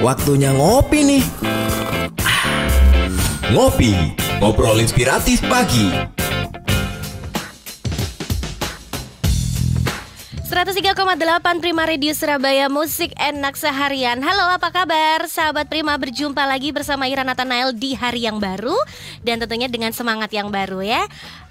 waktunya ngopi nih. Ngopi, ngobrol inspiratif pagi. 103,8 Prima Radio Surabaya Musik enak seharian Halo apa kabar Sahabat Prima berjumpa lagi bersama Ira Nathanael di hari yang baru Dan tentunya dengan semangat yang baru ya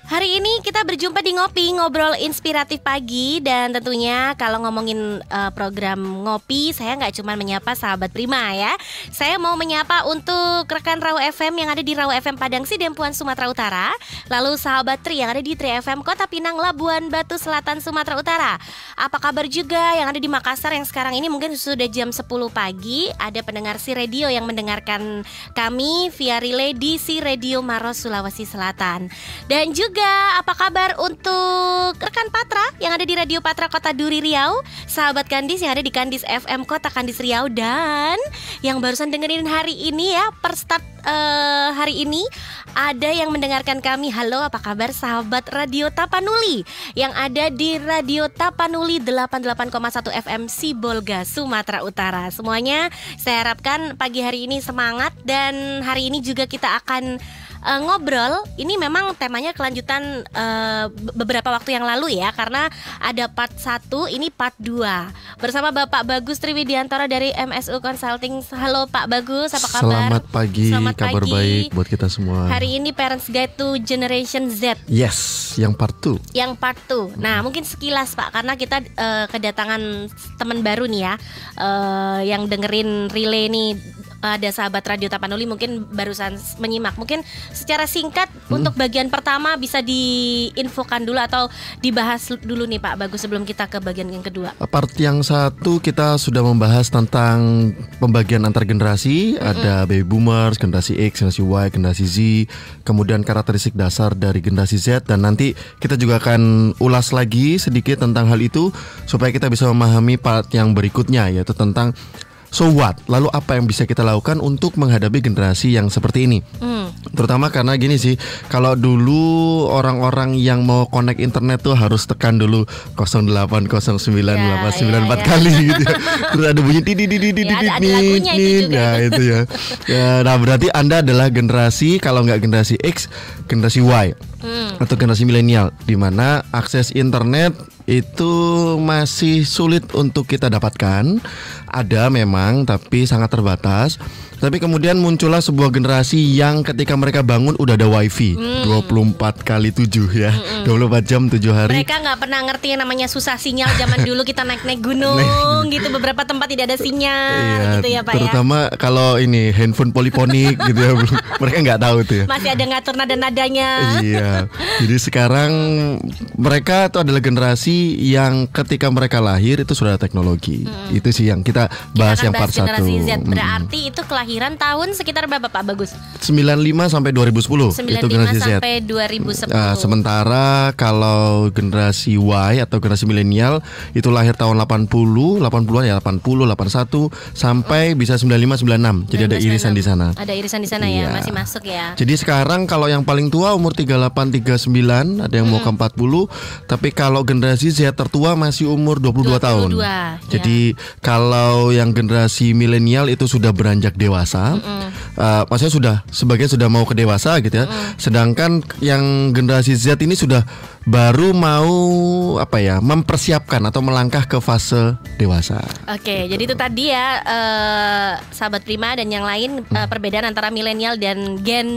Hari ini kita berjumpa di Ngopi, ngobrol inspiratif pagi dan tentunya kalau ngomongin uh, program Ngopi, saya nggak cuma menyapa sahabat Prima ya. Saya mau menyapa untuk rekan Raw FM yang ada di Raw FM Padang Sidempuan Sumatera Utara, lalu sahabat Tri yang ada di Tri FM Kota Pinang Labuan Batu Selatan Sumatera Utara. Apa kabar juga yang ada di Makassar yang sekarang ini mungkin sudah jam 10 pagi, ada pendengar si radio yang mendengarkan kami via relay di si Radio Maros Sulawesi Selatan. Dan juga juga apa kabar untuk rekan Patra yang ada di Radio Patra Kota Duri Riau, sahabat Kandis yang ada di Kandis FM Kota Kandis Riau dan yang barusan dengerin hari ini ya per start uh, hari ini ada yang mendengarkan kami. Halo, apa kabar sahabat Radio Tapanuli yang ada di Radio Tapanuli 88,1 FM Sibolga, Sumatera Utara. Semuanya saya harapkan pagi hari ini semangat dan hari ini juga kita akan uh, ngobrol ini memang temanya kelanjutan uh, beberapa waktu yang lalu ya karena ada part 1 ini part 2 bersama Bapak Bagus Triwidiantoro dari MSU Consulting. Halo Pak Bagus, apa kabar? Selamat pagi, Selamat kabar pagi. baik buat kita semua. Hari ini Parents Guide to Generation Z. Yes, yang part 2. Yang part 2. Nah, mungkin sekilas Pak karena kita uh, kedatangan teman baru nih ya uh, yang dengerin relay nih ada sahabat Radio Tapanuli mungkin barusan menyimak. Mungkin secara singkat hmm. untuk bagian pertama bisa diinfokan dulu atau dibahas dulu nih Pak Bagus sebelum kita ke bagian yang kedua. Part yang satu kita sudah membahas tentang pembagian antar generasi, hmm. ada baby boomers, generasi X, generasi Y, generasi Z, kemudian karakteristik dasar dari generasi Z dan nanti kita juga akan ulas lagi sedikit tentang hal itu supaya kita bisa memahami part yang berikutnya yaitu tentang So what? Lalu apa yang bisa kita lakukan untuk menghadapi generasi yang seperti ini? Hmm. Terutama karena gini sih, kalau dulu orang-orang yang mau connect internet tuh harus tekan dulu 0809 ya, 894 ya, ya. kali gitu. Ya. Terus ada bunyi di di di di di di Nah, itu ya. ya. Nah, berarti Anda adalah generasi kalau nggak generasi X, generasi Y. Hmm. Atau generasi milenial di mana akses internet itu masih sulit untuk kita dapatkan. Ada memang tapi sangat terbatas. Tapi kemudian muncullah sebuah generasi yang ketika mereka bangun udah ada wifi hmm. 24 kali 7 ya. Hmm. 24 jam 7 hari. Mereka nggak pernah ngerti yang namanya susah sinyal zaman dulu kita naik-naik gunung gitu beberapa tempat tidak ada sinyal iya, gitu ya Pak terutama ya. kalau ini handphone poliponik gitu ya. mereka nggak tahu tuh ya. Masih ada ngatur nada-nadanya. iya. Jadi sekarang mereka itu adalah generasi yang ketika mereka lahir itu sudah ada teknologi. Hmm. Itu sih yang kita bahas kita yang part 1. Berarti hmm. itu kelahiran kelahiran tahun sekitar berapa Pak Bagus? 95 sampai 2010 95 itu generasi sampai 2010. Uh, sementara kalau generasi Y atau generasi milenial itu lahir tahun 80, 80-an ya 80, 81 sampai oh. bisa 95 96. Jadi 96. ada irisan di sana. Ada irisan di sana ya, iya. masih masuk ya. Jadi sekarang kalau yang paling tua umur 38 39, ada yang hmm. mau ke 40, tapi kalau generasi Z tertua masih umur 22, 22 tahun. Jadi ya. kalau yang generasi milenial itu sudah beranjak dewasa dewasa, mm -mm. Uh, maksudnya sudah sebagian sudah mau ke dewasa gitu ya. Mm. Sedangkan yang generasi Z ini sudah baru mau apa ya mempersiapkan atau melangkah ke fase dewasa. Oke, jadi itu tadi ya uh, sahabat Prima dan yang lain uh, perbedaan antara milenial dan Gen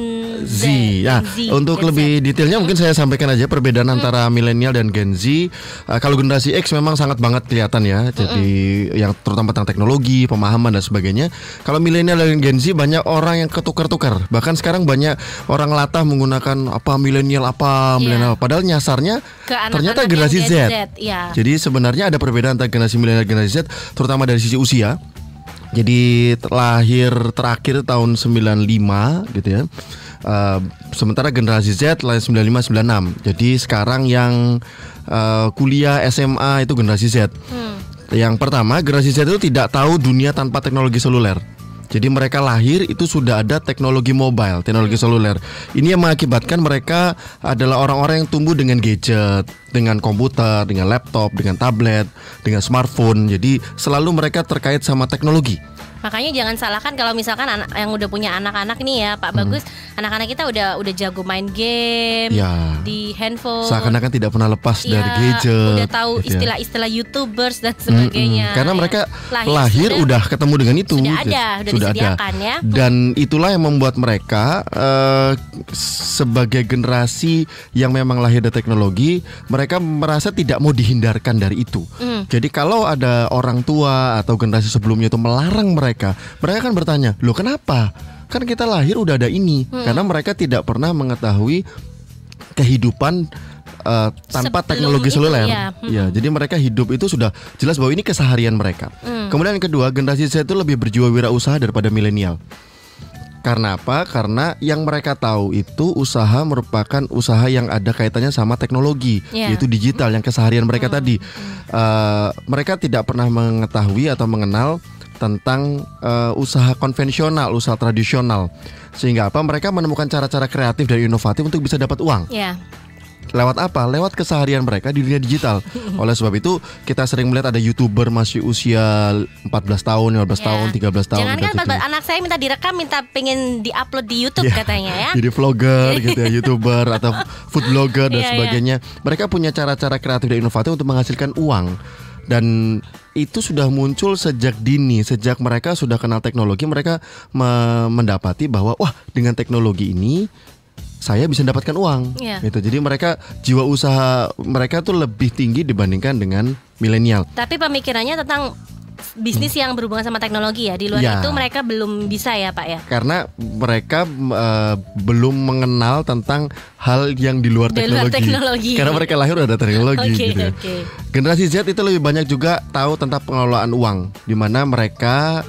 Z. Z. Ya, Z. untuk Gen lebih Z. detailnya mungkin saya sampaikan aja perbedaan hmm. antara milenial dan Gen Z. Uh, kalau generasi X memang sangat banget kelihatan ya. Jadi hmm. yang terutama tentang teknologi, pemahaman dan sebagainya. Kalau milenial dan Gen Z banyak orang yang ketukar-tukar. Bahkan sekarang banyak orang latah menggunakan apa milenial apa milenial yeah. padahal nyasar sebenarnya ternyata generasi Z. Z ya. Jadi sebenarnya ada perbedaan antara generasi milenial dan generasi Z terutama dari sisi usia. Jadi lahir terakhir tahun 95 gitu ya. Uh, sementara generasi Z lahir 95 96. Jadi sekarang yang uh, kuliah SMA itu generasi Z. Hmm. Yang pertama generasi Z itu tidak tahu dunia tanpa teknologi seluler. Jadi mereka lahir itu sudah ada teknologi mobile, teknologi seluler. Ini yang mengakibatkan mereka adalah orang-orang yang tumbuh dengan gadget, dengan komputer, dengan laptop, dengan tablet, dengan smartphone. Jadi selalu mereka terkait sama teknologi. Makanya jangan salahkan kalau misalkan anak yang udah punya anak-anak nih ya Pak Bagus, anak-anak kita udah udah jago main game Ya. di handphone. Seakan-akan tidak pernah lepas Iya, dari gadget. Udah tahu gitu ya. istilah-istilah YouTubers dan sebagainya. Mm-mm. Karena ya. mereka lahir, udah ketemu dengan itu. sudah gitu. ada, udah disediakan ya. Dan itulah yang membuat mereka eh, sebagai generasi yang memang lahir dari teknologi, mereka merasa tidak mau dihindarkan dari itu. Mm. Jadi kalau ada orang tua atau generasi sebelumnya itu melarang mereka, mereka kan bertanya, "Loh kenapa? Kan kita lahir udah ada ini." Mm. Karena mereka tidak pernah mengetahui kehidupan eh, tanpa Sebelum teknologi itu, seluler. ya. Ya, jadi mereka hidup itu sudah jelas bahwa ini keseharian mereka. Kemudian yang kedua, generasi Z itu lebih berjiwa wirausaha daripada milenial. Karena apa? Karena yang mereka tahu itu usaha merupakan usaha yang ada kaitannya sama teknologi, Ya. yaitu digital yang keseharian mereka tadi. Eh, mereka tidak pernah mengetahui atau mengenal tentang eh, usaha konvensional, usaha tradisional. Sehingga apa? Mereka menemukan cara-cara kreatif dan inovatif untuk bisa dapat uang. Ya. Lewat apa? Lewat keseharian mereka di dunia digital. Oleh sebab itu kita sering melihat ada youtuber masih usia 14 tahun, 15 Ya. tahun, 13 tahun. Jangan kan udah jadi- anak saya minta direkam, minta pengen diupload di YouTube Iya. katanya ya. Jadi vlogger gitu ya, youtuber atau food blogger dan Iya, iya. sebagainya. Mereka punya cara-cara kreatif dan inovatif untuk menghasilkan uang. Dan itu sudah muncul sejak dini, sejak mereka sudah kenal teknologi, mereka me- mendapati bahwa wah dengan teknologi ini saya bisa mendapatkan uang. Iya. Gitu. Jadi mereka jiwa usaha mereka tuh lebih tinggi dibandingkan dengan milenial. Tapi pemikirannya tentang bisnis yang berhubungan sama teknologi ya. Di luar Ya. itu mereka belum bisa ya, Pak ya. karena mereka eh, belum mengenal tentang hal yang di luar Di luar teknologi. teknologi. Karena mereka lahir udah ada teknologi Oke, gitu. ya. oke. Generasi Z itu lebih banyak juga tahu tentang pengelolaan uang, di mana mereka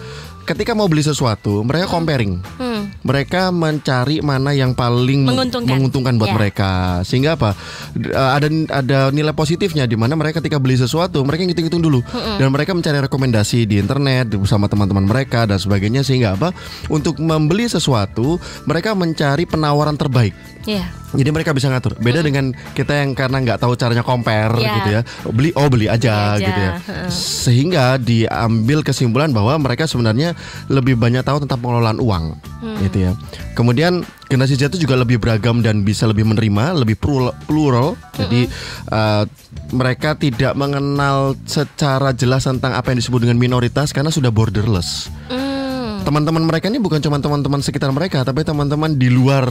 ketika mau beli sesuatu, mereka comparing. Hmm. Mereka mencari mana yang paling Menguntungkan. buat Ya. mereka. Sehingga apa? Eh, Ada ada nilai positifnya di mana mereka ketika beli sesuatu, mereka ngitung-ngitung dulu dan mereka mencari rekomendasi di internet bersama teman-teman mereka dan sebagainya sehingga apa? Untuk membeli sesuatu, mereka mencari penawaran terbaik. Iya. Jadi mereka bisa ngatur. Beda dengan kita yang karena nggak tahu caranya compare Ya. gitu ya. Beli oh beli aja, Beli aja, gitu ya. heeh. Sehingga diambil kesimpulan bahwa mereka sebenarnya lebih banyak tahu tentang pengelolaan uang Hmm. gitu ya. Kemudian generasi Z itu juga lebih beragam dan bisa lebih menerima, lebih plural. plural. Jadi uh, mereka tidak mengenal secara jelas tentang apa yang disebut dengan minoritas karena sudah borderless. Hmm. Teman-teman mereka ini bukan cuma teman-teman sekitar mereka, tapi teman-teman di luar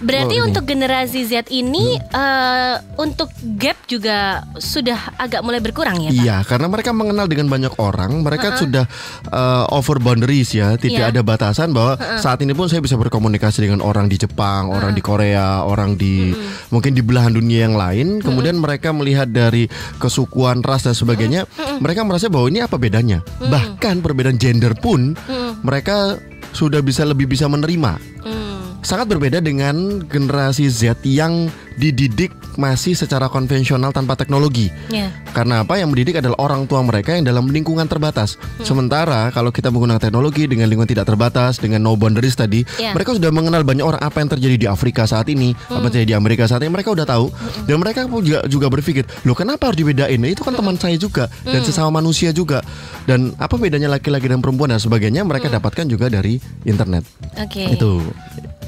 Berarti Oh, untuk generasi Z ini eh, untuk gap juga sudah agak mulai berkurang ya, Pak? Iya, karena mereka mengenal dengan banyak orang, mereka sudah uh, over boundaries ya, tidak Iya. ada batasan bahwa saat ini pun saya bisa berkomunikasi dengan orang di Jepang, orang di Korea, orang di mungkin di belahan dunia yang lain. Kemudian mereka melihat dari kesukuan, ras dan sebagainya, mereka merasa bahwa ini apa bedanya? Bahkan perbedaan gender pun mereka sudah bisa lebih bisa menerima. Hmm. Sangat berbeda dengan generasi Z yang dididik masih secara konvensional tanpa teknologi. Ya. Karena apa? Yang mendidik adalah orang tua mereka yang dalam lingkungan terbatas. Sementara kalau kita menggunakan teknologi dengan lingkungan tidak terbatas, dengan no boundaries tadi, Ya. mereka sudah mengenal banyak orang apa yang terjadi di Afrika saat ini, apa yang terjadi di Amerika saat ini, mereka udah tahu. Dan mereka pun juga juga berpikir, loh kenapa harus dibedain? Itu kan teman saya juga dan sesama manusia juga. Dan apa bedanya laki-laki dan perempuan dan sebagainya? Mereka dapatkan juga dari internet. Oke. Itu.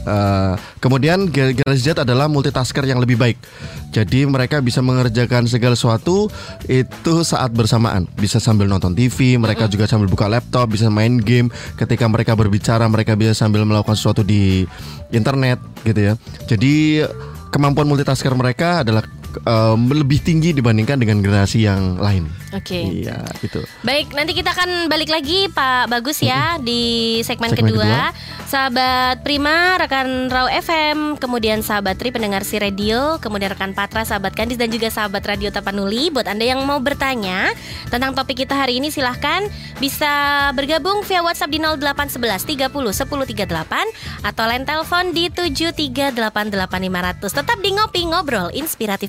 Uh, kemudian ge- generasi Z adalah multitasker yang lebih baik. Jadi mereka bisa mengerjakan segala sesuatu itu saat bersamaan. Bisa sambil nonton TV, mereka juga sambil buka laptop, bisa main game. Ketika mereka berbicara, mereka bisa sambil melakukan sesuatu di internet, gitu ya. Jadi kemampuan multitasker mereka adalah uh, lebih tinggi dibandingkan dengan generasi yang lain. Oke. Iya, itu. Baik, nanti kita akan balik lagi Pak Bagus ya di segmen, Segmen kedua. Sahabat Prima, rekan Raw FM, kemudian sahabat Tri pendengar si radio, kemudian rekan Patra, sahabat Kandis dan juga sahabat Radio Tapanuli. Buat Anda yang mau bertanya tentang topik kita hari ini silahkan bisa bergabung via WhatsApp di 0811 30 10 38 atau line telepon di 7388500. Tetap di ngopi ngobrol inspiratif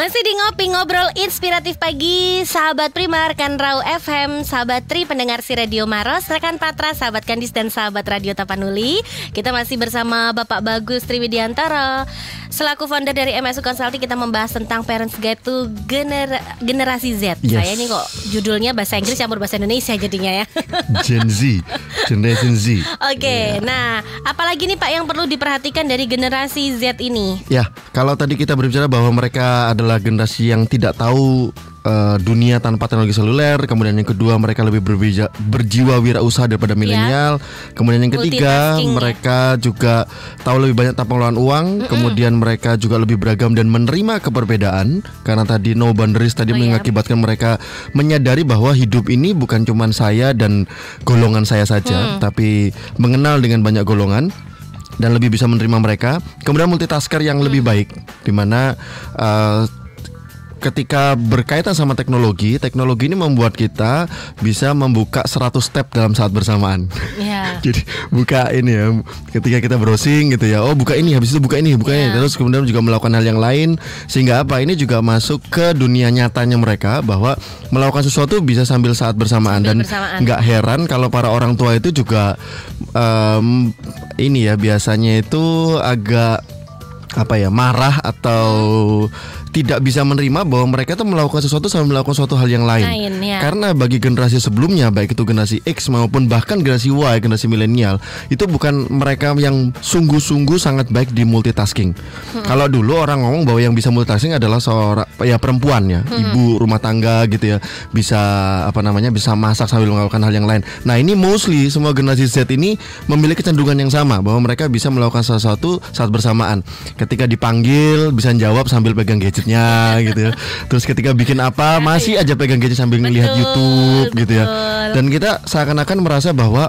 Masih di ngopi ngobrol inspiratif pagi Sahabat Prima, rekan Rau FM Sahabat Tri, pendengar si Radio Maros Rekan Patra, sahabat Kandis dan sahabat Radio Tapanuli Kita masih bersama Bapak Bagus Triwidiantoro Selaku founder dari MSU Consulting Kita membahas tentang Parents Guide to gener Generasi Z Yes. Saya ini kok judulnya bahasa Inggris campur bahasa Indonesia jadinya ya Gen Z, Generation Z. Oke, nah apalagi nih Pak yang perlu diperhatikan dari generasi Z ini? Ya, kalau tadi kita berbicara bahwa mereka adalah generasi yang tidak tahu eh, dunia tanpa teknologi seluler, kemudian yang kedua mereka lebih berbija- berjiwa wirausaha daripada milenial, kemudian yang ketiga ya. mereka juga tahu lebih banyak tentang pengelolaan uang, kemudian mereka juga lebih beragam dan menerima keberbedaan karena tadi no boundaries tadi Oh, iya. mengakibatkan mereka menyadari bahwa hidup ini bukan cuma saya dan golongan saya saja, tapi mengenal dengan banyak golongan dan lebih bisa menerima mereka. Kemudian multitasker yang lebih baik, di mana uh, ketika berkaitan sama teknologi, teknologi ini membuat kita bisa membuka 100 step dalam saat bersamaan. Ya. Jadi buka ini ya, ketika kita browsing gitu ya, oh buka ini, habis itu buka ini, buka ini, Ya. terus kemudian juga melakukan hal yang lain, sehingga apa? Ini juga masuk ke dunia nyatanya mereka bahwa melakukan sesuatu bisa sambil saat bersamaan Sambil dan nggak heran kalau para orang tua itu juga em, ini ya biasanya itu agak apa ya marah atau tidak bisa menerima bahwa mereka tuh melakukan sesuatu sambil melakukan suatu hal yang lain. Lain, ya. Karena bagi generasi sebelumnya baik itu generasi X maupun bahkan generasi Y, generasi milenial itu bukan mereka yang sungguh-sungguh sangat baik di multitasking. Hmm. Kalau dulu orang ngomong bahwa yang bisa multitasking adalah seorang ya perempuan ya, Hmm. ibu rumah tangga gitu ya, bisa apa namanya bisa masak sambil melakukan hal yang lain. Nah, ini mostly semua generasi Z ini memiliki kecenderungan yang sama bahwa mereka bisa melakukan sesuatu saat bersamaan. Ketika dipanggil bisa jawab sambil pegang gadgetnya gitu ya. Terus ketika bikin apa masih aja pegang gadget sambil ngelihat Betul, YouTube gitu ya. betul. Dan kita seakan-akan merasa bahwa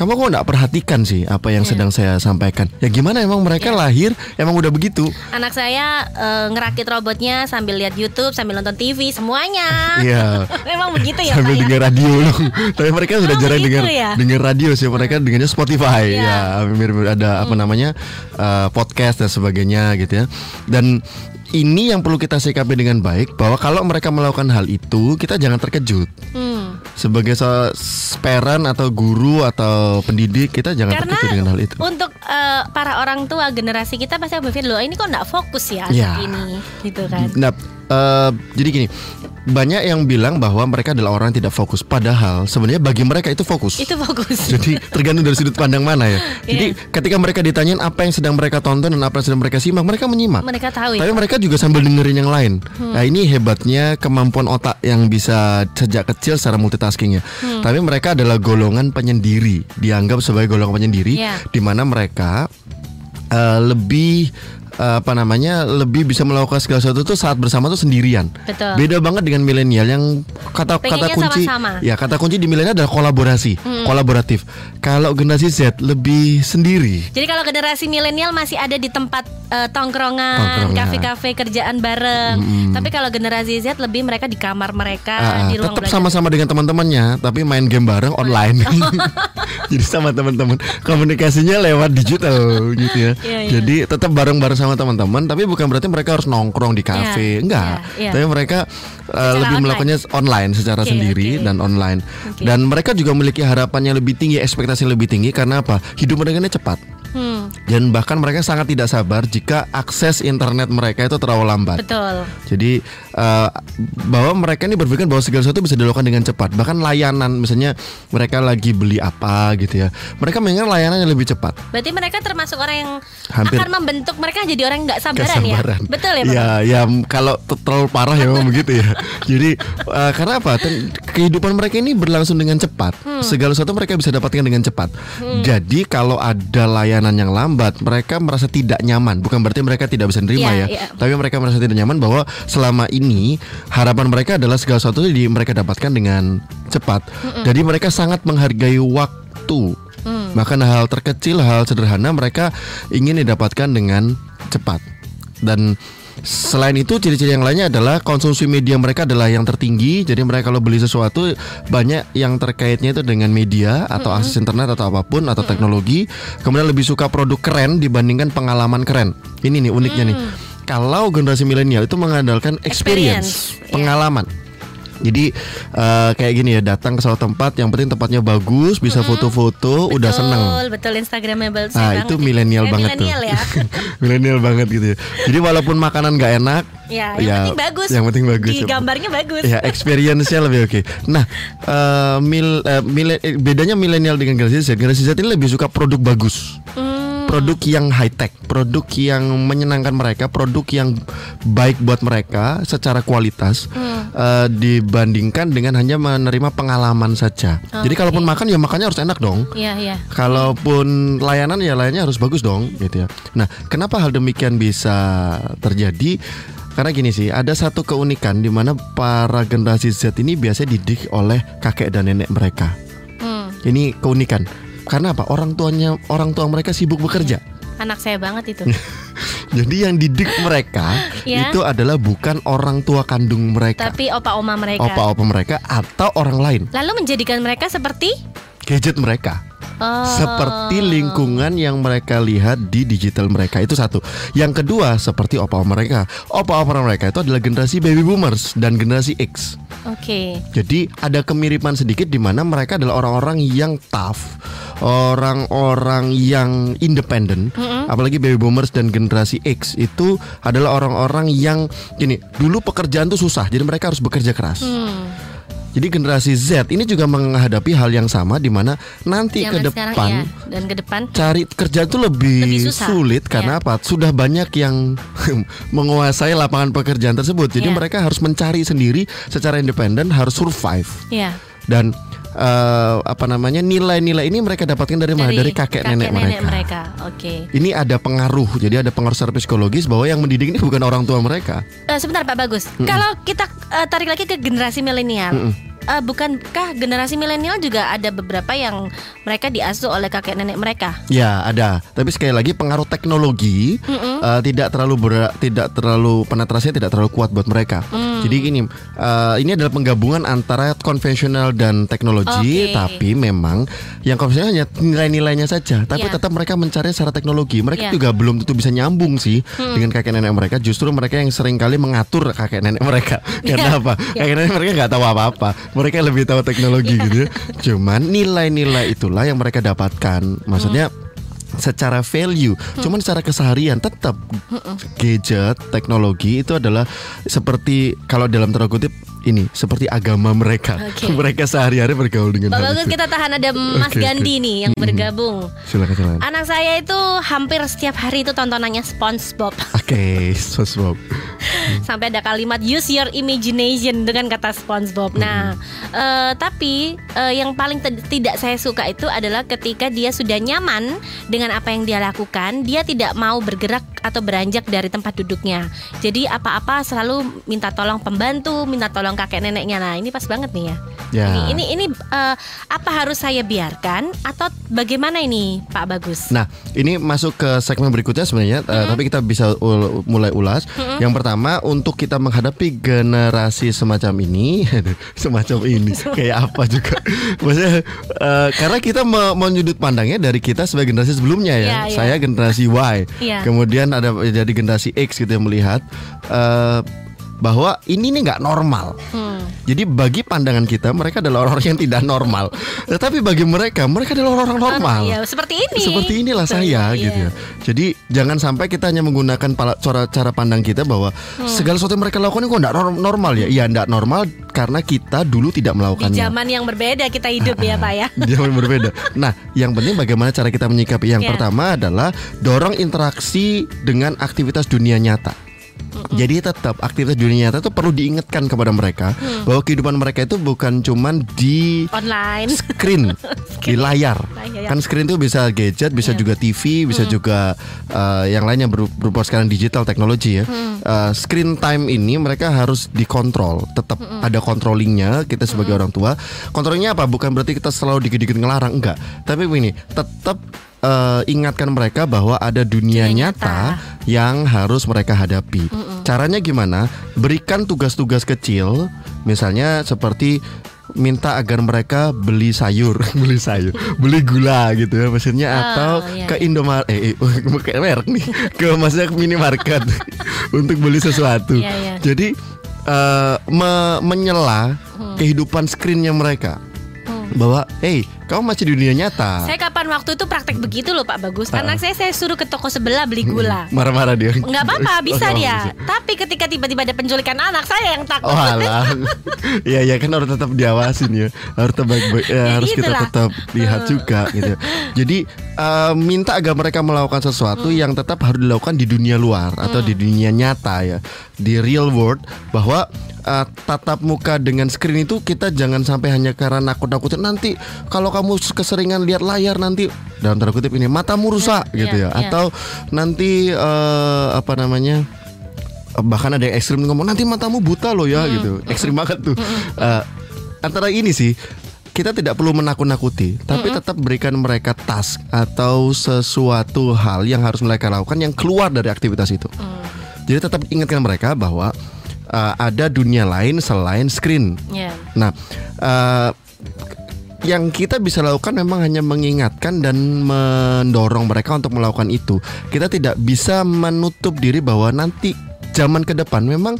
kamu kok nggak perhatikan sih apa yang sedang saya sampaikan? Ya gimana emang mereka lahir emang udah begitu? Anak saya eh, ngerakit robotnya sambil lihat YouTube, sambil nonton TV, semuanya. Iya. Memang begitu ya, sambil ya? dengar radio loh. Tapi mereka sudah Oh, jarang dengar ya? dengar radio sih. Mereka dengarnya Spotify Iya. ya. Mirip-mirip ada apa namanya eh, podcast dan sebagainya gitu ya. Dan ini yang perlu kita sikapi dengan baik bahwa kalau mereka melakukan hal itu kita jangan terkejut. Hmm. Sebagai se- parent atau guru atau pendidik kita jangan Karena dengan hal itu. untuk eh, para orang tua generasi kita pasti berpikir loh ini kok nggak fokus ya Ya. ini, gitu kan? Nah, eh, jadi gini, banyak yang bilang bahwa mereka adalah orang yang tidak fokus. Padahal sebenarnya bagi mereka itu fokus. Itu fokus. Jadi tergantung dari sudut pandang mana ya. Jadi Iya. ketika mereka ditanyain apa yang sedang mereka tonton dan apa yang sedang mereka simak, mereka menyimak. Mereka tahu ya. Tapi mereka juga sambil dengerin yang lain. Hmm. Nah ini hebatnya kemampuan otak yang bisa sejak kecil secara multitasking ya. Hmm. Tapi mereka adalah golongan penyendiri, dianggap sebagai golongan penyendiri, Iya. di mana mereka eh, lebih eh, apa namanya lebih bisa melakukan segala sesuatu tuh saat bersama tuh sendirian. Betul. Beda banget dengan milenial yang kata kata Pengennya kunci sama-sama. ya kata kunci di milenial adalah kolaborasi, Hmm. kolaboratif. Kalau generasi Z lebih sendiri. Jadi kalau generasi milenial masih ada di tempat eh, tongkrongan, kafe-kafe kerjaan bareng. Tapi kalau generasi Z lebih mereka di kamar mereka, Ah, di ruang tetap sama-sama dengan teman-temannya, tapi main game bareng online. Jadi sama teman-teman, komunikasinya lewat digital gitu ya. Iya, iya. Jadi tetap bareng-bareng sama teman-teman, tapi bukan berarti mereka harus nongkrong di kafe, Iya, enggak. iya, iya. Tapi mereka uh, lebih online. melakukannya online secara Oke, sendiri oke. dan online. Oke. Dan mereka juga memiliki harapan yang lebih tinggi, ekspektasi yang lebih tinggi karena apa? Hidup mereka ini cepat. Hmm, Dan bahkan mereka sangat tidak sabar jika akses internet mereka itu terlalu lambat. betul. Jadi eh, bahwa mereka ini berpikir bahwa segala sesuatu bisa dilakukan dengan cepat. Bahkan layanan, misalnya mereka lagi beli apa gitu ya, mereka mengingat layanan yang lebih cepat. Berarti mereka termasuk orang yang Hampir. akan membentuk mereka jadi orang nggak sabaran, Kesabaran. ya. Betul ya? Ya, ya kalau terlalu parah ya memang begitu ya. Jadi eh, karena apa? Ten- kehidupan mereka ini berlangsung dengan cepat. Hmm. Segala sesuatu mereka bisa dapatkan dengan cepat. Jadi kalau ada layanan yang lambat, mereka merasa tidak nyaman. Bukan berarti mereka tidak bisa nerima Iya, ya. iya. Tapi mereka merasa tidak nyaman bahwa selama ini harapan mereka adalah segala sesuatu di mereka dapatkan dengan cepat. Jadi mereka sangat menghargai waktu. Mm. Bahkan hal terkecil, hal sederhana mereka ingin didapatkan dengan cepat. Dan Selain itu ciri-ciri yang lainnya adalah konsumsi media mereka adalah yang tertinggi. Jadi mereka kalau beli sesuatu banyak yang terkaitnya itu dengan media atau akses internet atau apa pun atau teknologi. Kemudian lebih suka produk keren dibandingkan pengalaman keren. Ini nih uniknya nih. Kalau generasi milenial itu mengandalkan experience, Experience, pengalaman. Jadi eh, kayak gini ya datang ke suatu tempat yang penting tempatnya bagus bisa foto-foto udah Betul, seneng. Betul, Instagramable Nah itu nih. milenial banget milenial tuh. ya. milenial banget gitu ya. Jadi walaupun makanan nggak enak, Ya, yang penting bagus. Yang penting bagus. Di gambarnya bagus. Ya experience-nya lebih oke. Nah, eh, mil, mile- eh, bedanya milenial dengan generasi Z. Generasi Z ini lebih suka produk bagus. Hmm, Produk yang high tech, produk yang menyenangkan mereka, produk yang baik buat mereka secara kualitas Hmm. eh, dibandingkan dengan hanya menerima pengalaman saja. Jadi kalaupun makan ya makannya harus enak dong. Iya, iya. Kalaupun layanan ya layannya harus bagus dong gitu ya. Nah, kenapa hal demikian bisa terjadi? Karena gini sih, ada satu keunikan di mana para generasi Z ini biasanya didik oleh kakek dan nenek mereka. Hmm, Ini keunikan. Karena apa? Orang tuanya orang tua mereka sibuk bekerja. anak saya banget itu. Jadi yang didik mereka Ya. itu adalah bukan orang tua kandung mereka, Tapi opa-oma mereka. opa-opa mereka atau orang lain, Lalu menjadikan mereka seperti gadget mereka. Oh, seperti lingkungan yang mereka lihat di digital mereka itu satu. Yang kedua seperti opa mereka. Opa-opa mereka itu adalah generasi baby boomers dan generasi X. Oke. Jadi ada kemiripan sedikit di mana mereka adalah orang-orang yang tough, orang-orang yang independen. Apalagi baby boomers dan generasi X itu adalah orang-orang yang gini, dulu pekerjaan tuh susah, jadi mereka harus bekerja keras. Hmm. Jadi generasi Z ini juga menghadapi hal yang sama di mana nanti Zaman ke depan iya. dan ke depan cari kerja itu lebih, Lebih susah. sulit karena apa? Sudah banyak yang menguasai lapangan pekerjaan tersebut. Jadi Iya. mereka harus mencari sendiri secara independen, harus survive. ya Dan eh, apa namanya? nilai-nilai ini mereka dapatkan dari mana? Dari kakek, nenek, mereka. Oke. Ini ada pengaruh. Jadi ada pengaruh secara psikologis bahwa yang mendidik ini bukan orang tua mereka. Eh, sebentar Pak Bagus. Kalau kita eh, tarik lagi ke generasi milenial, eh, bukankah generasi milenial juga ada beberapa yang mereka diasuh oleh kakek nenek mereka? Ya ada, tapi sekali lagi pengaruh teknologi eh, tidak terlalu berat, tidak terlalu penetrasinya tidak terlalu kuat buat mereka. Mm. Jadi gini, eh, ini adalah penggabungan antara konvensional dan teknologi, Oke. tapi memang yang konvensional hanya nilai-nilainya saja, tapi Iya. tetap mereka mencari secara teknologi. Mereka Iya. juga belum tentu bisa nyambung sih dengan kakek nenek mereka. Justru mereka yang sering kali mengatur kakek nenek mereka. Karena apa? Kakek nenek mereka nggak tahu apa-apa. Mereka lebih tahu teknologi gitu. ya. Cuman nilai-nilai itulah yang mereka dapatkan. Maksudnya secara value, cuman secara keseharian tetap gadget, teknologi itu adalah seperti kalau dalam tanda kutip ini seperti agama mereka. Oke. mereka sehari-hari bergaul dengan Pak hal Bagus kita tahan ada Mas oke. Gandhi nih yang bergabung. Silakan silakan. Anak saya itu hampir setiap hari itu tontonannya SpongeBob. Oke, SpongeBob. Sampai ada kalimat use your imagination dengan kata SpongeBob. Nah, eh, tapi eh, yang paling tidak saya suka itu adalah ketika dia sudah nyaman dengan apa yang dia lakukan, dia tidak mau bergerak atau beranjak dari tempat duduknya. Jadi apa-apa selalu minta tolong pembantu, minta tolong kakek neneknya. Nah, ini pas banget nih ya. Ya. Ini ini ini eh, apa harus saya biarkan atau bagaimana ini, Pak Bagus? Nah, ini masuk ke segmen berikutnya sebenarnya, eh, tapi kita bisa ul- mulai ulas. Yang pertama, untuk kita menghadapi generasi semacam ini, semacam ini, kayak apa juga? Maksudnya, eh, karena kita me- menyudut pandangnya dari kita sebagai generasi sebelumnya ya. Iya, iya. Saya generasi Y, Iya. kemudian ada jadi generasi X gitu yang melihat eh, bahwa ini nih nggak normal. Hmm. Jadi bagi pandangan kita mereka adalah orang-orang yang tidak normal. Tetapi bagi mereka mereka adalah orang-orang normal. Ya, seperti ini. Seperti inilah Betul, saya iya. gitu ya. Jadi jangan sampai kita hanya menggunakan cara cara pandang kita bahwa Hmm. segala sesuatu yang mereka lakukan itu kok enggak normal ya. Iya, enggak normal karena kita dulu tidak Di melakukannya. zaman yang berbeda kita hidup ya, Pak ya. Di zaman berbeda. Nah, yang penting bagaimana cara kita menyikapi. Yang Ya. pertama adalah dorong interaksi dengan aktivitas dunia nyata. Jadi tetap aktivitas dunia nyata itu perlu diingatkan kepada mereka Hmm. bahwa kehidupan mereka itu bukan cuman di Online. screen di layar. Layar. Kan screen itu bisa gadget, bisa Iya. juga TV, bisa juga uh, yang lainnya beru- berupa sekarang digital teknologi ya. Uh, screen time ini mereka harus dikontrol, tetap ada controllingnya kita sebagai orang tua. Controllingnya apa? Bukan berarti kita selalu dikit-dikit ngelarang, enggak. Tapi ini tetap uh, ingatkan mereka bahwa ada dunia, Dunia nyata, nyata. yang harus mereka hadapi. Caranya gimana? Berikan tugas-tugas kecil, misalnya seperti minta agar mereka beli sayur, beli sayur, beli gula gitu ya maksudnya Oh, atau iya, ke Indomaret eh, eh ke merek nih, ke maksudnya ke minimarket untuk beli sesuatu. Iya, iya. Jadi eh, me- menyela Hmm. kehidupan screennya mereka bahwa, hey, kamu masih di dunia nyata. Saya kapan waktu itu praktek begitu loh Pak Bagus. Ah. Anak saya saya suruh ke toko sebelah beli gula. Marah-marah dia. Nggak apa-apa, bisa Oh, dia. bisa. Tapi ketika tiba-tiba ada penculikan anak, saya yang takut. Oh alah Iya ya kan harus tetap diawasin ya Harus tetap ya, Jadi Harus kita itulah. tetap lihat juga gitu Jadi eh, minta agar mereka melakukan sesuatu Yang tetap harus dilakukan di dunia luar Atau di dunia nyata ya Di real world Bahwa eh, tatap muka dengan screen itu Kita jangan sampai hanya karena nakut-nakutin Nanti kalau kamu keseringan lihat layar Nanti dalam tanda kutip ini Matamu rusak Iya, gitu ya. iya. Atau nanti eh, Apa namanya bahkan ada yang ekstrim ngomong nanti matamu buta loh ya gitu. Ekstrim banget tuh. Eh, antara ini sih kita tidak perlu menakut-nakuti tapi tetap berikan mereka task atau sesuatu hal yang harus mereka lakukan yang keluar dari aktivitas itu. Jadi tetap ingatkan mereka bahwa eh, ada dunia lain selain screen. Ya. Nah, eh, yang kita bisa lakukan memang hanya mengingatkan dan mendorong mereka untuk melakukan itu. Kita tidak bisa menutup diri bahwa nanti zaman ke depan memang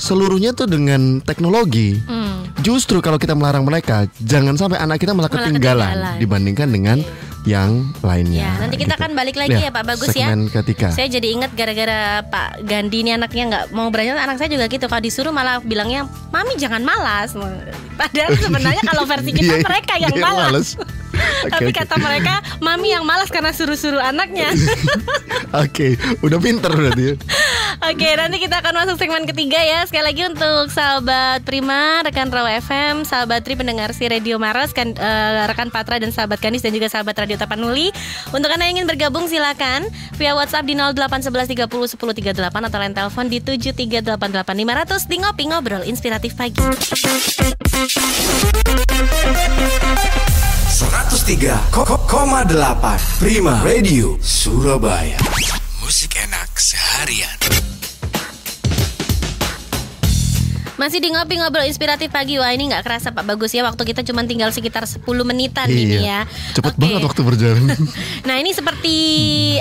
seluruhnya tuh dengan teknologi. Hmm. Justru kalau kita melarang mereka, jangan sampai anak kita malah ketinggalan, ketinggalan. dibandingkan dengan yang lainnya. Ya, nanti kita gitu. akan balik lagi ya, Pak Bagus ya. ketiga. Saya jadi ingat gara-gara Pak Gandhi ini anaknya nggak mau berani anak saya juga gitu kalau disuruh malah bilangnya mami jangan malas padahal sebenarnya kalau versi kita Iya, mereka yang malas tapi kata mereka mami yang malas karena suruh-suruh anaknya Oke, udah pinter berarti ya. Oke, nanti kita akan masuk segmen ketiga ya. Sekali lagi untuk sahabat Prima, rekan Rawa FM, sahabat Tri pendengar si Radio Maros, kan, eh, rekan Patra dan sahabat Kanis dan juga sahabat Radio Tapanuli. Untuk anda yang ingin bergabung silakan via WhatsApp di 0811 30 10 38 atau line telepon di 7388500 di ngopi ngobrol inspiratif pagi. 103,8 Prima Radio Surabaya Musik enak seharian Masih di ngopi ngobrol inspiratif pagi. Wah, ini nggak kerasa Pak Bagus ya. Waktu kita cuma tinggal sekitar 10 menitan ini ya. Iya. Cepet Oke. banget waktu berjalan. Nah ini seperti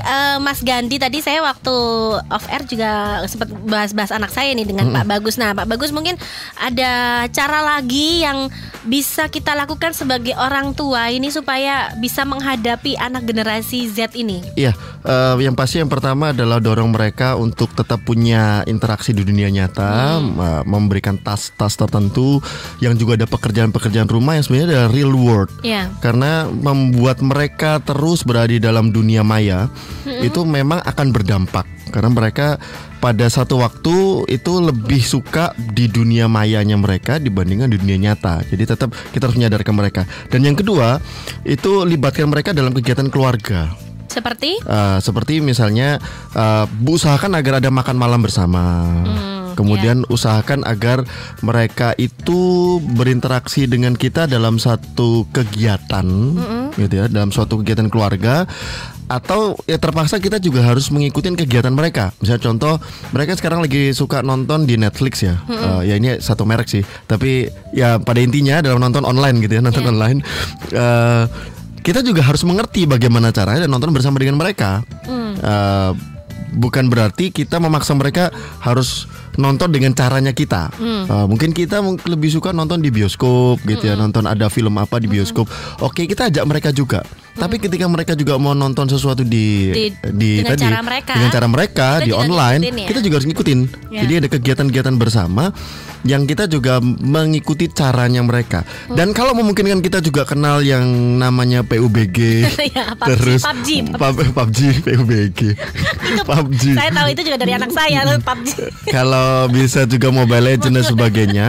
eh, Mas Gandhi tadi saya waktu off air juga sempat bahas-bahas anak saya nih dengan Pak Bagus. Nah Pak Bagus mungkin ada cara lagi yang bisa kita lakukan sebagai orang tua ini supaya bisa menghadapi anak generasi Z ini. Iya, eh, yang pasti yang pertama adalah dorong mereka untuk tetap punya interaksi di dunia nyata, eh, memberikan tas-tas tertentu yang juga ada pekerjaan-pekerjaan rumah yang sebenarnya adalah real world. Ya. Karena membuat mereka terus berada di dalam dunia maya itu memang akan berdampak karena mereka pada satu waktu itu lebih suka di dunia mayanya mereka dibandingkan di dunia nyata. Jadi tetap kita harus menyadarkan mereka. Dan yang kedua itu libatkan mereka dalam kegiatan keluarga. Seperti Eh, seperti misalnya eh, usahakan agar ada makan malam bersama. Kemudian usahakan agar mereka itu berinteraksi dengan kita dalam satu kegiatan, gitu ya, dalam suatu kegiatan keluarga. Atau ya terpaksa kita juga harus mengikuti kegiatan mereka. Misalnya contoh, mereka sekarang lagi suka nonton di Netflix ya. Eh, ya ini satu merek sih. Tapi ya pada intinya dalam nonton online gitu ya, nonton Iya. online. eh, kita juga harus mengerti bagaimana caranya dan nonton bersama dengan mereka. Eh, bukan berarti kita memaksa mereka harus nonton dengan caranya kita. Eh, mungkin kita lebih suka nonton di bioskop gitu ya, nonton ada film apa di bioskop. Oke, kita ajak mereka juga. Tapi ketika mereka juga mau nonton sesuatu di Di- dengan cara mereka, dengan cara mereka kita di online, ya. kita juga harus ngikutin. Ya. Jadi ada kegiatan-kegiatan bersama yang kita juga mengikuti caranya mereka. Hmm. Dan kalau memungkinkan kita juga kenal yang namanya PUBG, Ya, PUBG, terus PUBG, Pub- PUBG, PUBG, PUBG. saya tahu itu juga dari anak saya tuh PUBG. Kalau bisa juga Mobile Legends dan sebagainya,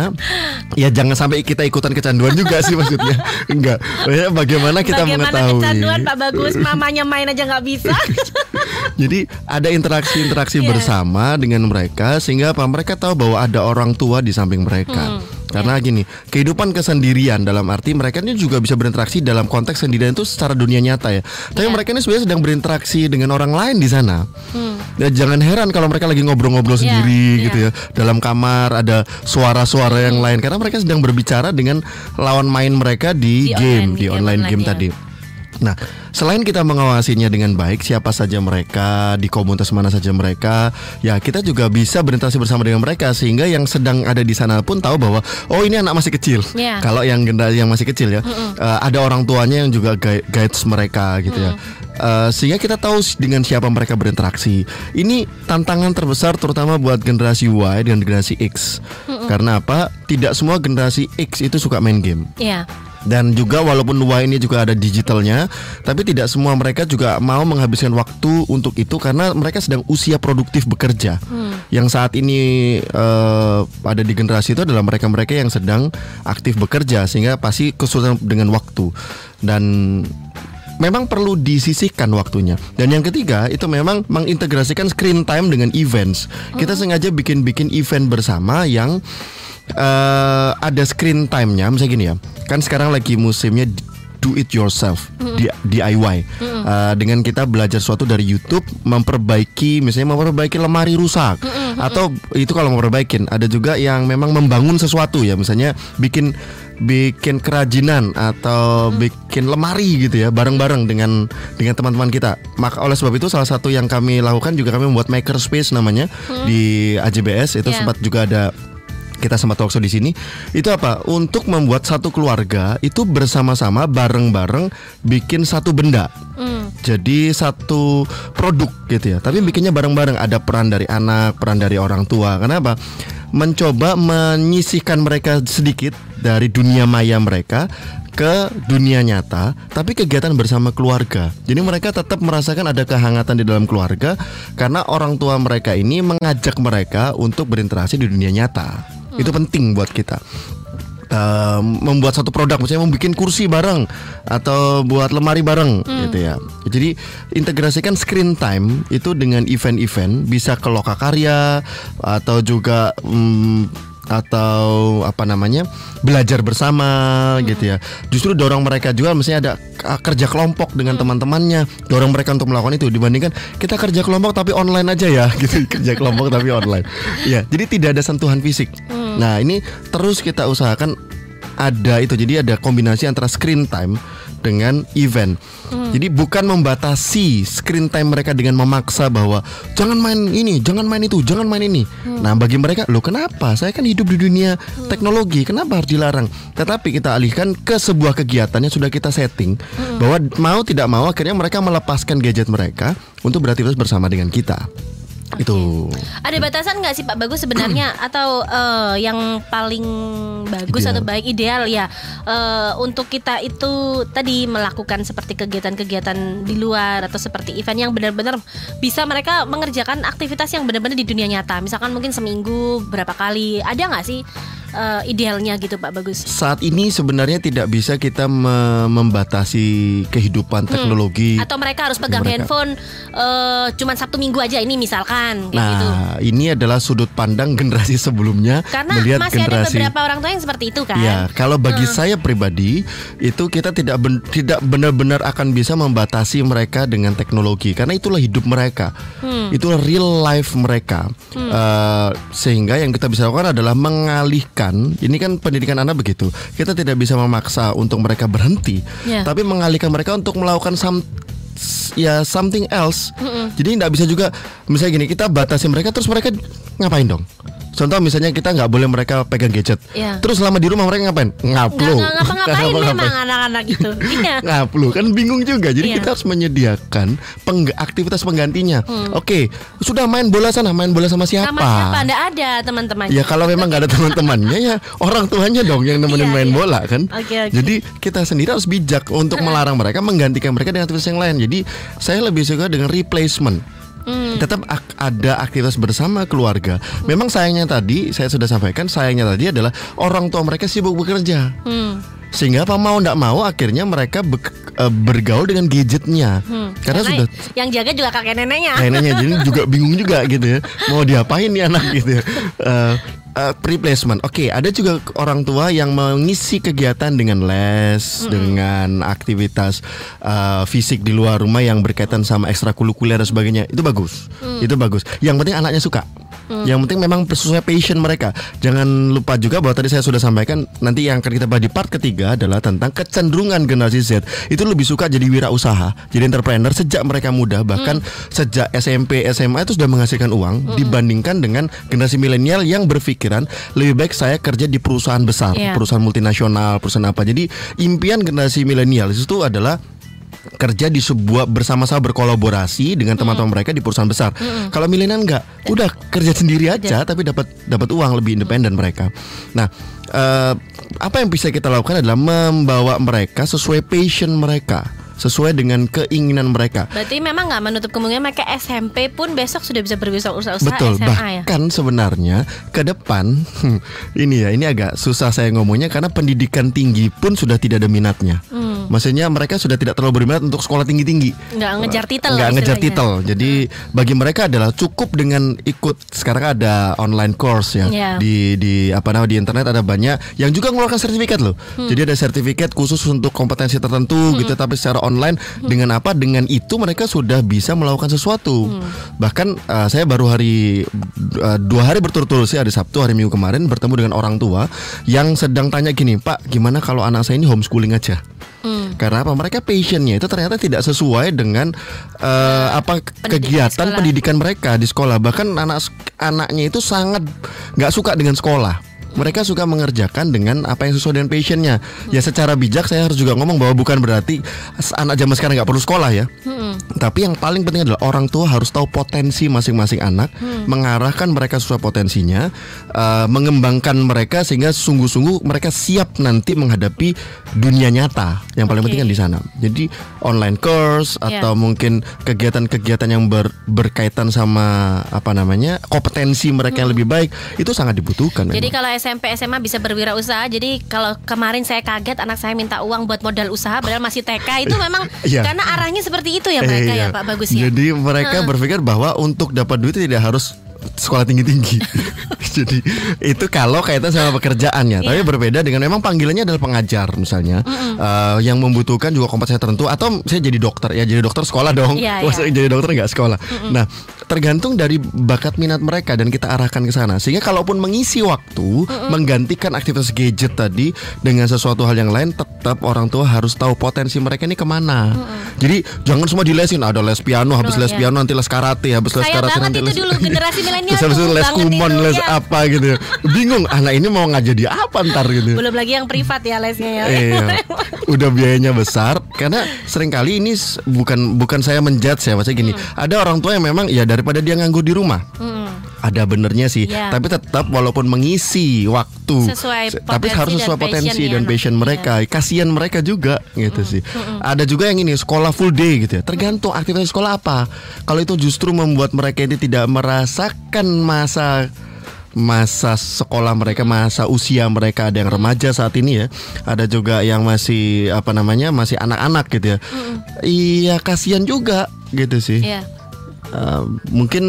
ya jangan sampai kita ikutan kecanduan juga sih maksudnya. Enggak. Maksudnya Bagaimana kita Bagaimana mengetahui? kecanduan Pak Bagus, mamanya main aja nggak bisa. Jadi ada interaksi-interaksi Iya. bersama dengan mereka sehingga apa mereka tahu bahwa ada orang tua di samping mereka. Karena gini, kehidupan kesendirian dalam arti mereka ini juga bisa berinteraksi dalam konteks sendirian itu secara dunia nyata ya. Tapi Ya. mereka ini sebenarnya sedang berinteraksi dengan orang lain di sana. Ya, jangan heran kalau mereka lagi ngobrol-ngobrol Ya, sendiri ya. gitu ya. Dalam kamar ada suara-suara yang lain karena mereka sedang berbicara dengan lawan main mereka di, Di game, online, di game online online, game ya. tadi. Nah, selain kita mengawasinya dengan baik, siapa saja mereka, di komunitas mana saja mereka, ya kita juga bisa berinteraksi bersama dengan mereka sehingga yang sedang ada di sana pun tahu bahwa oh ini anak masih kecil. Ya. Kalau yang generasi yang masih kecil ya, eh, ada orang tuanya yang juga gui- guides mereka gitu ya. Eh, sehingga kita tahu dengan siapa mereka berinteraksi. Ini tantangan terbesar terutama buat generasi Y dan generasi X. Karena apa? Tidak semua generasi X itu suka main game. Iya. Dan juga walaupun Y ini juga ada digitalnya, tapi tidak semua mereka juga mau menghabiskan waktu untuk itu karena mereka sedang usia produktif bekerja. Yang saat ini eh, ada di generasi itu adalah mereka-mereka yang sedang aktif bekerja sehingga pasti kesulitan dengan waktu dan memang perlu disisihkan waktunya. Dan yang ketiga itu memang mengintegrasikan screen time dengan events. Kita sengaja bikin-bikin event bersama yang eh ada screen time-nya. Misalnya gini ya, kan sekarang lagi musimnya do it yourself, di DIY. Eh, dengan kita belajar sesuatu dari YouTube, memperbaiki, misalnya memperbaiki lemari rusak, atau itu kalau memperbaikin. Ada juga yang memang membangun sesuatu ya, misalnya bikin bikin kerajinan atau bikin lemari gitu ya bareng-bareng dengan dengan teman-teman kita. Maka oleh sebab itu salah satu yang kami lakukan juga kami membuat makerspace namanya di AJBS itu Ya. sempat juga ada kita sempat talkshow di sini. Itu apa? Untuk membuat satu keluarga itu bersama-sama bareng-bareng bikin satu benda Hmm. jadi satu produk gitu ya. Tapi bikinnya bareng-bareng. Ada peran dari anak peran dari orang tua. Kenapa mencoba menyisihkan mereka sedikit dari dunia maya mereka ke dunia nyata tapi kegiatan bersama keluarga. Jadi mereka tetap merasakan ada kehangatan di dalam keluarga karena orang tua mereka ini mengajak mereka untuk berinteraksi di dunia nyata. Itu penting buat kita eh, membuat satu produk misalnya membuat kursi bareng atau buat lemari bareng gitu ya. Jadi integrasikan screen time itu dengan event-event bisa ke lokakarya atau juga mm, atau apa namanya belajar bersama gitu ya. Justru dorong mereka juga misalnya ada k- kerja kelompok dengan teman-temannya. Dorong mereka untuk melakukan itu. Dibandingkan kita kerja kelompok tapi online aja ya gitu. Kerja kelompok tapi online. Ya jadi tidak ada sentuhan fisik. Nah ini terus kita usahakan ada itu. Jadi ada kombinasi antara screen time dengan event. Jadi bukan membatasi screen time mereka dengan memaksa bahwa jangan main ini jangan main itu jangan main ini. Nah bagi mereka lo kenapa? Saya kan hidup di dunia teknologi kenapa harus dilarang? Tetapi kita alihkan ke sebuah kegiatan yang sudah kita setting bahwa mau tidak mau akhirnya mereka melepaskan gadget mereka untuk beraktivitas bersama dengan kita itu Ada batasan nggak sih Pak? Bagus sebenarnya atau eh, yang paling bagus Ideal. atau baik ideal ya? Eh, untuk kita itu tadi melakukan seperti kegiatan-kegiatan di luar atau seperti event yang benar-benar bisa mereka mengerjakan aktivitas yang benar-benar di dunia nyata. Misalkan mungkin seminggu berapa kali. Ada nggak sih eh, idealnya gitu Pak Bagus? saat ini sebenarnya tidak bisa kita me- membatasi kehidupan teknologi Atau mereka harus pegang mereka. handphone eh, cuman Sabtu Minggu aja ini misalkan kayak gitu. Nah, ini adalah sudut pandang generasi sebelumnya Karena melihat masih ada generasi. beberapa orang tua yang seperti itu kan. Ya, kalau bagi saya pribadi itu kita tidak ben- tidak benar-benar akan bisa membatasi mereka dengan teknologi karena itulah hidup mereka, itulah real life mereka. Eh, sehingga yang kita bisa lakukan adalah mengalihkan. Ini kan pendidikan anak begitu. Kita tidak bisa memaksa untuk mereka berhenti, Ya. tapi mengalihkan mereka untuk melakukan some ya something else. Jadi tidak bisa juga misalnya gini kita batasi mereka terus mereka ngapain dong? Contoh misalnya kita nggak boleh mereka pegang gadget. Iya. Terus selama di rumah mereka ngapain? Nggak, Ngaplu. nggak ngapa-ngapain memang anak-anak itu. Iya. Ngaplu kan bingung juga. Jadi Iya. kita harus menyediakan pengg- aktivitas penggantinya. Oke, sudah main bola sana, main bola sama siapa? Sama siapa? Nggak ada teman-teman. Ya kalau memang nggak ada teman-temannya ya orang tuanya dong yang nemenin Iya, main iya. bola kan. Oke, oke. Jadi kita sendiri harus bijak untuk melarang mereka menggantikan mereka dengan aktivitas yang lain. Jadi saya lebih suka dengan replacement. Hmm. Tetap ak- ada aktivitas bersama keluarga. Memang sayangnya tadi saya sudah sampaikan sayangnya tadi adalah orang tua mereka sibuk bekerja. Hmm. Sehingga apa mau tidak mau akhirnya mereka bek- eh, bergaul dengan gadgetnya. Hmm. Karena sudah yang jaga juga kakek neneknya. kayaknya jadi juga bingung juga gitu ya mau diapain nih anak gitu ya Eh, uh, replacement. Oke, ada juga orang tua yang mengisi kegiatan dengan les, dengan aktivitas uh, fisik di luar rumah yang berkaitan sama ekstrakurikuler dan sebagainya. Itu bagus. Itu bagus. Yang penting anaknya suka. Yang penting memang sesuai passion mereka. Jangan lupa juga bahwa tadi saya sudah sampaikan nanti yang akan kita bahas di part ketiga adalah tentang kecenderungan generasi Z itu lebih suka jadi wirausaha, jadi entrepreneur sejak mereka muda bahkan sejak SMP SMA itu sudah menghasilkan uang dibandingkan dengan generasi milenial yang berpikiran lebih baik saya kerja di perusahaan besar, Iya. perusahaan multinasional, perusahaan apa. Jadi impian generasi milenial itu adalah kerja di sebuah bersama-sama berkolaborasi dengan teman-teman mereka di perusahaan besar. Kalau milenial enggak, udah kerja sendiri aja tapi dapat dapat uang lebih independen mereka. Nah, eh, apa yang bisa kita lakukan adalah membawa mereka sesuai passion mereka, sesuai dengan keinginan mereka. Berarti memang nggak menutup kemungkinan mereka SMP pun besok sudah bisa berwirausaha Betul, SMA ya. bahkan sebenarnya ke depan ini ya, ini agak susah saya ngomongnya karena pendidikan tinggi pun sudah tidak ada minatnya. Hmm. Maksudnya mereka sudah tidak terlalu berminat untuk sekolah tinggi-tinggi. Nggak ngejar titel Nggak ngejar titel. Jadi bagi mereka adalah cukup dengan ikut sekarang ada online course ya Iya. di di apa namanya di internet ada banyak yang juga mengeluarkan sertifikat loh. Hmm. Jadi ada sertifikat khusus untuk kompetensi tertentu gitu tapi secara online Hmm. dengan apa? Dengan itu mereka sudah bisa melakukan sesuatu. Hmm. Bahkan uh, saya baru hari uh, dua hari berturut-turut sih hari Sabtu hari Minggu kemarin bertemu dengan orang tua yang sedang tanya gini, "Pak, gimana kalau anak saya ini homeschooling aja?" Hmm. Karena apa? Mereka passionnya itu ternyata tidak sesuai dengan eh, apa kegiatan sekolah. pendidikan mereka di sekolah. Bahkan anak anaknya itu sangat nggak suka dengan sekolah. Mereka suka mengerjakan dengan apa yang sesuai dengan passionnya. Ya secara bijak saya harus juga ngomong bahwa bukan berarti anak zaman sekarang nggak perlu sekolah ya. Hmm. Tapi yang paling penting adalah orang tua harus tahu potensi masing-masing anak, Hmm. mengarahkan mereka sesuai potensinya, eh, mengembangkan mereka sehingga sungguh-sungguh mereka siap nanti menghadapi dunia nyata. Yang paling Oke. penting kan di sana. Jadi online course Ya. atau mungkin kegiatan-kegiatan yang ber- berkaitan sama apa namanya kompetensi mereka yang lebih baik itu sangat dibutuhkan. Hmm. Jadi memang. kalau SMP SMA bisa berwirausaha. Jadi kalau kemarin saya kaget anak saya minta uang buat modal usaha padahal masih TK itu memang Iya. karena arahnya seperti itu ya mereka iya. ya Pak Bagus ya. Jadi mereka berpikir bahwa untuk dapat duit tidak harus sekolah tinggi-tinggi. Jadi itu kalau kaitan sama pekerjaannya. Tapi Iya. berbeda dengan memang panggilannya adalah pengajar misalnya, Eh, yang membutuhkan juga kompetensi tertentu. Atau saya jadi dokter ya, jadi dokter sekolah dong. Iya, Masa iya. jadi dokter nggak sekolah. Nah tergantung dari bakat minat mereka dan kita arahkan ke sana. Sehingga kalaupun mengisi waktu, menggantikan aktivitas gadget tadi dengan sesuatu hal yang lain, tetap orang tua harus tahu potensi mereka ini ke mana. Jadi jangan semua dilesin. Ada les piano, habis Oh, les iya. piano nanti les karate, habis les karate nanti itu les dulu, generasi milenial Terus les kumon, itu, les ya. apa gitu. Bingung anak ini mau ngajar di apa ntar gitu. Belum lagi yang privat ya lesnya ya. Iya, udah biayanya besar karena sering kali ini bukan bukan saya menjudge ya maksudnya gini. Ada orang tua yang memang ya daripada dia nganggur di rumah. Hmm. Ada benernya sih, Iya. tapi tetap walaupun mengisi waktu, Sesuai se- tapi potensi harus dan sesuai potensi passionnya dan passion Iya. mereka. Kasihan mereka juga gitu sih. Ada juga yang ini sekolah full day gitu ya. Tergantung aktivitas sekolah apa. Kalau itu justru membuat mereka ini tidak merasakan masa masa sekolah mereka, masa usia mereka ada yang remaja saat ini ya. Ada juga yang masih apa namanya? masih anak-anak gitu ya. Iya, kasihan juga gitu sih. Iya. Uh, mungkin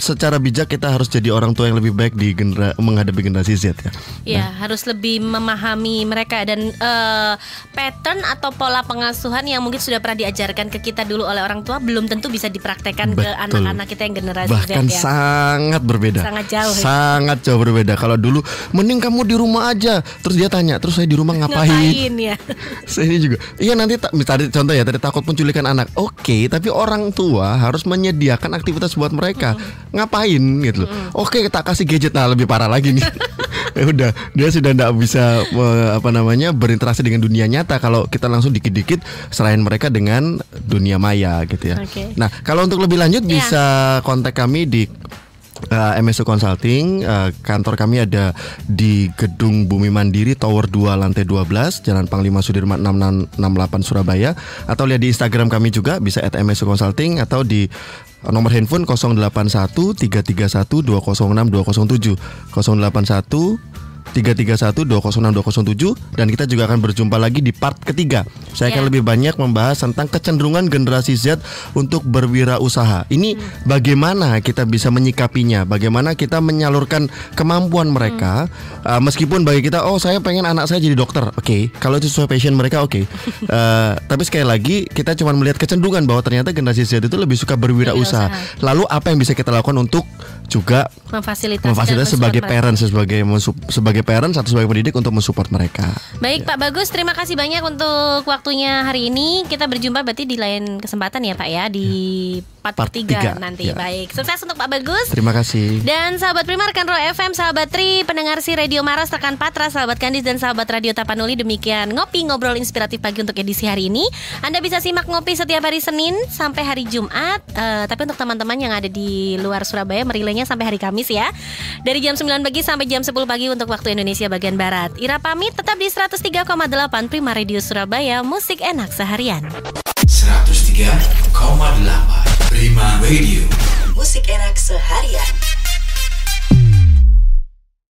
secara bijak kita harus jadi orang tua yang lebih baik di genera menghadapi generasi Z ya. Ya, harus lebih memahami mereka dan eh, pattern atau pola pengasuhan yang mungkin sudah pernah diajarkan ke kita dulu oleh orang tua belum tentu bisa dipraktekkan ke Betul. anak-anak kita yang generasi Bahkan Z ya. sangat berbeda. Sangat jauh. Sangat jauh berbeda. Kalau dulu mending kamu di rumah aja. Terus dia tanya, "Terus saya di rumah ngapain?" Ngapain ya? Saya ini juga. Iya nanti ta- tadi contoh ya tadi takut penculikan anak. Oke, tapi orang tua harus menyediakan aktivitas buat mereka. Ngapain gitu loh. Oke, tak kasih gadget nah lebih parah lagi nih. ya udah, dia sudah tidak bisa apa namanya berinteraksi dengan dunia nyata kalau kita langsung dikit-dikit serahin mereka dengan dunia maya gitu ya. Oke. Nah, kalau untuk lebih lanjut Iya. bisa kontak kami di Uh, MSU Consulting uh, kantor kami ada di Gedung Bumi Mandiri Tower 2 lantai 12 Jalan Panglima Sudirman 6668 Surabaya atau lihat di Instagram kami juga bisa at MSU Consulting atau di nomor handphone 081 331 206 207 081 331 206 207 dan kita juga akan berjumpa lagi di part ketiga. Saya akan Ya. lebih banyak membahas tentang kecenderungan generasi Z untuk berwirausaha. Ini bagaimana kita bisa menyikapinya, bagaimana kita menyalurkan kemampuan mereka Uh, meskipun bagi kita oh saya pengen anak saya jadi dokter. Oke, kalau itu sesuai passion mereka oke. Uh, tapi sekali lagi kita cuma melihat kecenderungan bahwa ternyata generasi Z itu lebih suka berwirausaha. Lalu apa yang bisa kita lakukan untuk juga Memfasilitasi, memfasilitasi sebagai parents sebagai sebagai parents atau sebagai pendidik untuk mensupport mereka. Baik Pak Bagus, terima kasih banyak untuk waktunya hari ini. Kita berjumpa berarti di lain kesempatan ya Pak ya di part, Part ketiga tiga, nanti. ya. Baik, sukses untuk Pak Bagus. Terima kasih. Dan sahabat Prima, rekan Ro FM, sahabat Tri, pendengar si Radio Maras, rekan Patra, sahabat Kandis dan sahabat Radio Tapanuli demikian ngopi ngobrol inspiratif pagi untuk edisi hari ini. Anda bisa simak ngopi setiap hari Senin sampai hari Jumat. Eh, tapi untuk teman-teman yang ada di luar Surabaya merilainya sampai hari Kamis ya. Dari jam 9 pagi sampai jam 10 pagi untuk waktu Indonesia bagian barat. Ira pamit tetap di 103,8 Prima Radio Surabaya, musik enak seharian. 103,8 Prima Radio Musik enak seharian.